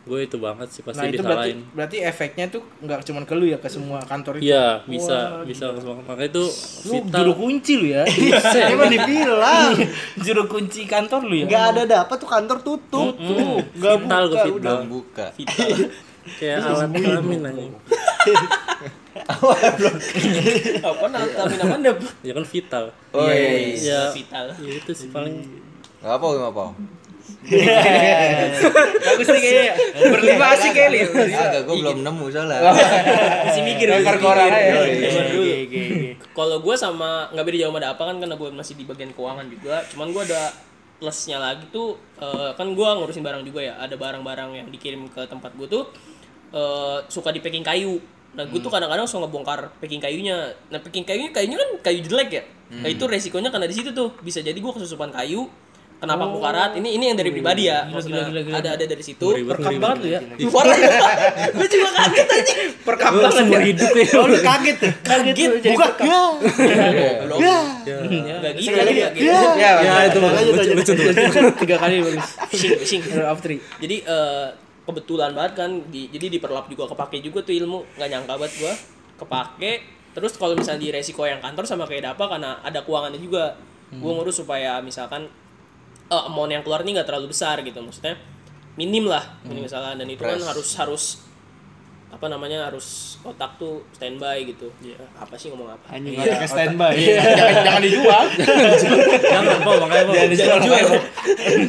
[SPEAKER 2] gue itu banget sih pasti
[SPEAKER 3] nah itu berarti
[SPEAKER 2] disalahin.
[SPEAKER 3] berarti efeknya tuh nggak cuma ke lu ya ke semua kantor itu?
[SPEAKER 2] Iya bisa bisa. Makanya itu
[SPEAKER 3] lu
[SPEAKER 2] vital.
[SPEAKER 3] juru kunci lu ya?
[SPEAKER 1] Emang dibilang.
[SPEAKER 3] Juru kunci kantor lu ya?
[SPEAKER 1] Nggak ada dapat tuh kantor tutup tuh. Nggak
[SPEAKER 2] vital. gue
[SPEAKER 1] buka.
[SPEAKER 2] Vital.
[SPEAKER 4] Buka
[SPEAKER 2] kayak alat kelamin aja.
[SPEAKER 5] Apa tapi nama anda?
[SPEAKER 2] ya kan vital.
[SPEAKER 4] Oh iya, iya.
[SPEAKER 2] ya
[SPEAKER 5] Vital.
[SPEAKER 2] ya itu sih paling.
[SPEAKER 4] Nggak apa nggak apa
[SPEAKER 3] bagus nih kayaknya berlima sih kayaknya
[SPEAKER 4] agak gue belum nemu soalnya
[SPEAKER 5] Masih mikir
[SPEAKER 3] lempar ke orang aja
[SPEAKER 5] Zaman dulu. Kalau gue sama nggak beda jauh sama apa kan karena gue masih di bagian keuangan juga. Cuman gue ada plusnya lagi tuh eh, kan gue ngurusin barang juga ya. Ada barang-barang yang dikirim ke tempat gue tuh eh, suka di packing kayu. Nah gue tuh kadang-kadang suka ngebongkar packing kayunya. Nah packing kayunya kayunya kan kayu jelek ya. Nah itu resikonya karena di situ tuh bisa jadi gue kesusupan kayu. Kenapa aku karat? Ini ini yang dari pribadi ya. Maksudnya ada ada dari situ.
[SPEAKER 3] perkap banget lu ya
[SPEAKER 5] Parah. Gue juga kaget aja.
[SPEAKER 3] perkap banget ya
[SPEAKER 2] hidup ya
[SPEAKER 1] Oh, lu kaget tuh.
[SPEAKER 5] Kaget.
[SPEAKER 1] Buka. Ya. Ya.
[SPEAKER 5] Enggak gitu. Enggak gitu.
[SPEAKER 1] Ya.
[SPEAKER 3] ya
[SPEAKER 2] itu lucu lucu
[SPEAKER 3] tiga kali bagus. Hero of three
[SPEAKER 5] jadi eh, kebetulan banget kan di, jadi diperlap juga kepake juga tuh ilmu nggak nyangka banget gua kepake terus kalau misalnya di resiko yang kantor sama kayak apa karena ada keuangannya juga gua ngurus supaya misalkan eh, amount yang keluar ini nggak terlalu besar gitu. Maksudnya minim lah minim misalnya dan itu kan harus harus apa namanya harus otak tuh standby gitu. Apa sih ngomong apa?
[SPEAKER 1] Anjing otaknya standby.
[SPEAKER 3] jangan jangan dijual.
[SPEAKER 2] Jangan po makanya
[SPEAKER 3] jangan dijual.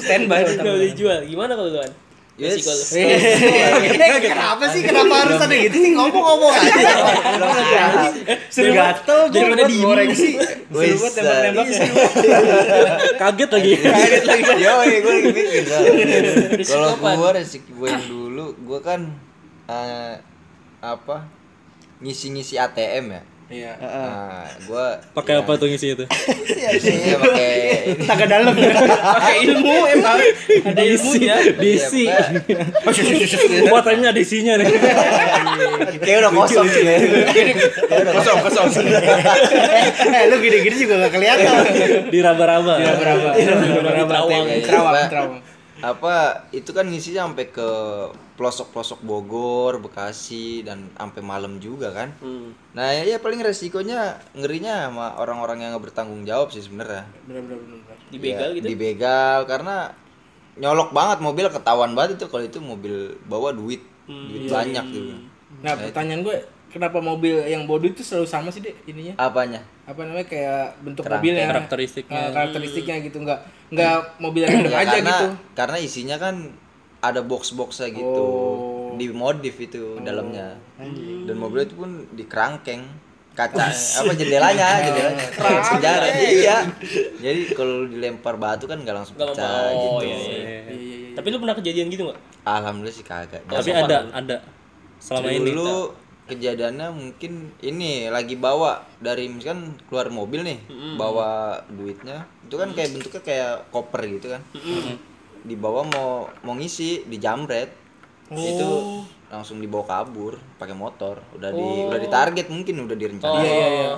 [SPEAKER 3] Standby
[SPEAKER 5] nggak boleh dijual. Gimana kalau luan
[SPEAKER 4] Yes.
[SPEAKER 5] lu
[SPEAKER 1] Eh, kenapa sih? Kenapa harus ada gitu sih? Ngomong-ngomong aja. Seru gatel gue
[SPEAKER 5] Daripada
[SPEAKER 1] buat
[SPEAKER 5] diem.
[SPEAKER 1] goreng sih.
[SPEAKER 4] Wih,
[SPEAKER 3] buat tembak-tembak
[SPEAKER 4] sa-
[SPEAKER 2] kaget lagi
[SPEAKER 4] Yo, gue lagi mikir. Kalau gue resiko gue yang dulu, gue kan eh, apa ngisi-ngisi ATM ya.
[SPEAKER 3] Iya.
[SPEAKER 4] Nah, gue
[SPEAKER 2] pakai apa tuh ngisi itu?
[SPEAKER 4] Iya pakai
[SPEAKER 1] Taga dalam.
[SPEAKER 3] pakai ilmu emang. Ada ilmunya.
[SPEAKER 2] Diisi.
[SPEAKER 4] Iya,
[SPEAKER 2] buat timenya ada isinya nih.
[SPEAKER 4] Kayak udah kosong. sih ya.
[SPEAKER 3] kosong kosong.
[SPEAKER 1] Eh, lu gini-gini juga gak kelihatan.
[SPEAKER 2] diraba-raba.
[SPEAKER 3] Berapa berapa
[SPEAKER 5] Terawang.
[SPEAKER 3] terawang
[SPEAKER 4] Apa itu kan ngisinya sampai ke pelosok-pelosok Bogor, Bekasi dan sampai malam juga kan. Nah, ya paling resikonya ngerinya sama orang-orang yang nggak bertanggung jawab sih sebenarnya.
[SPEAKER 3] bener
[SPEAKER 5] dibegal
[SPEAKER 4] Ya,
[SPEAKER 5] gitu
[SPEAKER 4] Dibegal karena nyolok banget mobil ketahuan banget itu kalau itu mobil bawa duit,
[SPEAKER 5] Hmm,
[SPEAKER 4] duit
[SPEAKER 5] iya,
[SPEAKER 4] banyak gitu.
[SPEAKER 3] nah pertanyaan gue kenapa mobil yang bodoh itu selalu sama sih deh ininya
[SPEAKER 4] Apanya?
[SPEAKER 3] Apa namanya kayak bentuk
[SPEAKER 4] Kerangka.
[SPEAKER 3] mobilnya.
[SPEAKER 2] Karakteristiknya.
[SPEAKER 3] Ah, karakteristiknya gitu. Nggak nggak mobil yang
[SPEAKER 4] Ya,
[SPEAKER 3] aja
[SPEAKER 4] karena
[SPEAKER 3] gitu.
[SPEAKER 4] karena isinya kan ada box-boxnya gitu.
[SPEAKER 3] Oh.
[SPEAKER 4] Dimodif itu dalamnya. Dan mobil itu pun dikerangkeng. Kaca apa jendelanya jendelanya. Sejarah. Iya. Jadi kalau dilempar batu kan nggak langsung pecah
[SPEAKER 5] oh,
[SPEAKER 4] gitu.
[SPEAKER 5] iya, iya. Tapi lu pernah kejadian gitu nggak?
[SPEAKER 4] alhamdulillah sih kagak.
[SPEAKER 2] Tapi ada
[SPEAKER 5] dulu.
[SPEAKER 2] ada. Selama ini.
[SPEAKER 4] dulu kejadiannya mungkin ini lagi bawa dari misalkan keluar mobil nih bawa duitnya itu kan kayak bentuknya kayak koper gitu kan. Dibawa mau mau ngisi dijamret. Itu langsung dibawa kabur pakai motor. Udah di udah ditarget mungkin udah direncanain.
[SPEAKER 3] Iya iya iya.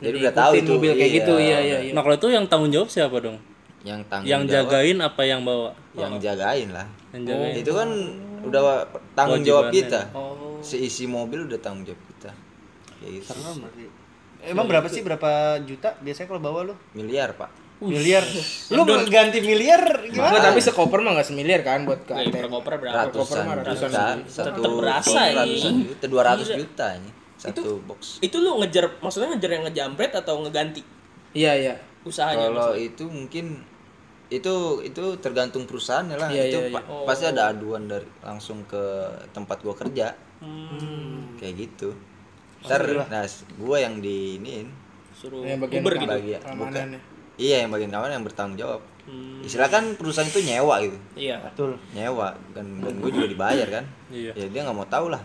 [SPEAKER 4] Jadi udah tahu itu.
[SPEAKER 3] mobil kayak gitu iya iya iya.
[SPEAKER 2] Nah kalau itu yang tanggung jawab siapa dong?
[SPEAKER 4] Yang tanggung
[SPEAKER 2] yang
[SPEAKER 4] jawab.
[SPEAKER 2] jagain apa yang bawa?
[SPEAKER 4] Yang jagain lah.
[SPEAKER 2] Yang jagain.
[SPEAKER 4] Itu kan udah tanggung jawab
[SPEAKER 2] Kewajibannya.
[SPEAKER 4] kita.
[SPEAKER 5] Oh.
[SPEAKER 4] Seisi mobil udah tanggung jawab kita. Kayak gitu
[SPEAKER 1] Emang berapa sih? Berapa juta biasanya kalau bawa lu?
[SPEAKER 4] miliar pak.
[SPEAKER 1] Miliar. Lu ganti miliar? Gimana?
[SPEAKER 3] Enggak, tapi sekoper mah enggak semiliar kan buat ke
[SPEAKER 5] per
[SPEAKER 3] ATM.
[SPEAKER 5] koper berapa?
[SPEAKER 3] Koper
[SPEAKER 4] ratusan
[SPEAKER 3] mah ratusan
[SPEAKER 4] juta
[SPEAKER 3] sih.
[SPEAKER 4] satu
[SPEAKER 5] berasa,
[SPEAKER 4] ratusan juta dua ratus juta ini satu box.
[SPEAKER 5] Itu lu ngejar maksudnya ngejar yang ngejambret atau ngeganti?
[SPEAKER 3] Iya, iya.
[SPEAKER 5] usahanya?
[SPEAKER 4] kalau itu mungkin itu itu tergantung perusahaan ya lah.
[SPEAKER 3] Iya,
[SPEAKER 4] itu
[SPEAKER 3] iya,
[SPEAKER 4] pa- pasti ada aduan dari langsung ke tempat gua kerja kayak gitu. Ntar nah gua yang di iniin.
[SPEAKER 5] Suruh
[SPEAKER 3] Yang bagian
[SPEAKER 5] Uber gitu.
[SPEAKER 4] bagian bukan.
[SPEAKER 3] Keamanannya.
[SPEAKER 4] iya yang bagian kawan yang bertanggung jawab. Istilah kan perusahaan itu nyewa gitu.
[SPEAKER 5] Iya.
[SPEAKER 1] betul.
[SPEAKER 4] Nyewa. Dan dan gue juga dibayar kan.
[SPEAKER 2] Iya.
[SPEAKER 4] ya dia nggak mau tahu lah.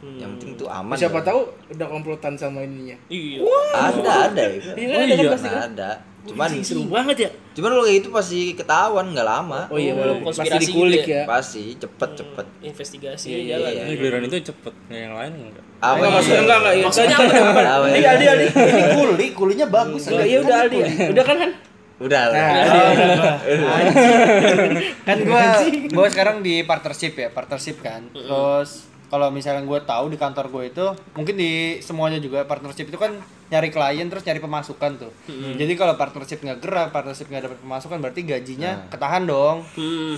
[SPEAKER 4] Yang penting tuh aman
[SPEAKER 3] Siapa
[SPEAKER 4] kan.
[SPEAKER 3] tahu udah komplotan sama ininya.
[SPEAKER 5] Iya.
[SPEAKER 4] ada ada ya.
[SPEAKER 3] Oh iya,
[SPEAKER 4] Nah, ada cuman
[SPEAKER 3] Seru banget ya.
[SPEAKER 4] cuman kalau kayak gitu pasti ketahuan nggak lama
[SPEAKER 3] Oh iya, walaupun pasti
[SPEAKER 5] konspirasi
[SPEAKER 3] dikulik
[SPEAKER 5] gitu
[SPEAKER 3] ya.
[SPEAKER 4] pasti cepet cepet
[SPEAKER 5] Investigasi
[SPEAKER 4] Iya,
[SPEAKER 5] jalan.
[SPEAKER 4] iya.
[SPEAKER 2] Ini giliran itu cepet, nggak yang lain enggak.
[SPEAKER 4] apa
[SPEAKER 3] Enggak maksudnya enggak enggak. iya.
[SPEAKER 5] Maksudnya apa?
[SPEAKER 3] Ini? Aldi Aldi.
[SPEAKER 1] ini kuli kulinya bagus
[SPEAKER 3] Enggak, iya udah Aldi. Udah kan Han?
[SPEAKER 4] udah lah.
[SPEAKER 1] kan gua gua sekarang di partnership ya partnership kan terus kalau misalnya gue tahu di kantor gue itu mungkin di semuanya juga partnership itu kan nyari klien terus nyari pemasukan tuh. Jadi kalau partnership nggak gerak partnership nggak dapat pemasukan berarti gajinya ketahan dong.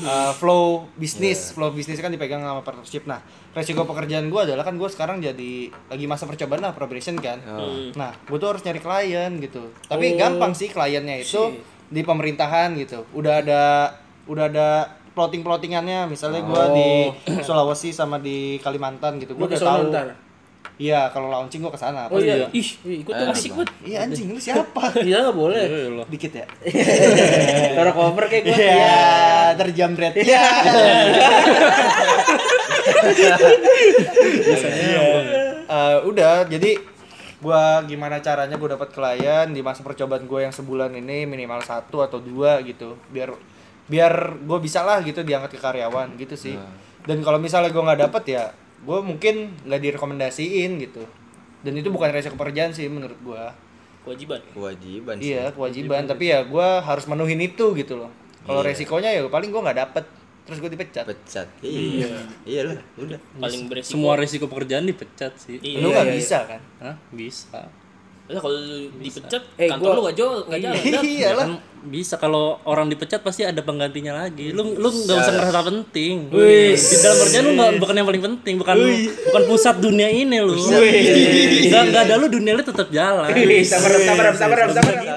[SPEAKER 1] Uh, flow bisnis flow bisnis kan dipegang sama partnership. Nah resiko pekerjaan gue adalah kan gue sekarang jadi lagi masa percobaan lah probation kan. Nah gue tuh harus nyari klien gitu. Tapi gampang sih kliennya itu di pemerintahan gitu. Udah ada udah ada plotting plottingannya misalnya gue di Sulawesi sama di Kalimantan gitu gue
[SPEAKER 3] Gua
[SPEAKER 1] udah tahu iya kalau launching gue ke sana
[SPEAKER 3] Oh iya.
[SPEAKER 5] Ih, ikut dong asik banget.
[SPEAKER 1] iya anjing lu siapa
[SPEAKER 3] Iya nggak boleh.
[SPEAKER 2] Iya loh.
[SPEAKER 1] dikit ya
[SPEAKER 3] Taruh cover kayak gue.
[SPEAKER 1] Iya, terjamret. Iya. Eh, udah, jadi gua gimana caranya gua dapat klien di masa percobaan gua yang sebulan ini minimal satu atau dua gitu, biar biar gue bisa lah gitu diangkat ke karyawan gitu sih. Dan kalau misalnya gua nggak dapet ya, gue mungkin nggak direkomendasiin gitu. Dan itu bukan resiko pekerjaan sih menurut gua.
[SPEAKER 5] Kewajiban.
[SPEAKER 4] kewajiban sih
[SPEAKER 1] Iya kewajiban, tapi ya gua harus menuhin itu gitu loh. Kalau resikonya ya paling gua nggak dapet, terus gue dipecat.
[SPEAKER 4] pecat iya iya lah udah
[SPEAKER 5] Paling beresiko.
[SPEAKER 2] Semua resiko pekerjaan dipecat sih.
[SPEAKER 5] Iya.
[SPEAKER 1] Lu nggak bisa kan?
[SPEAKER 2] Hah? Bisa.
[SPEAKER 5] Lah kalau lu dipecat,
[SPEAKER 3] Eh,
[SPEAKER 5] kantor
[SPEAKER 3] gua-
[SPEAKER 5] lu gak jual, gak jalan.
[SPEAKER 1] Iya
[SPEAKER 2] Ya
[SPEAKER 1] lah.
[SPEAKER 2] kan bisa kalau orang dipecat pasti ada penggantinya lagi. Lu lu nggak usah ngerasa penting. Di dalam kerjaan lu nggak bukan yang paling penting, bukan bukan pusat dunia ini lu. Nggak nggak ada lu dunia lu tetap jalan.
[SPEAKER 3] Sabar sabar sabar sabar sabar.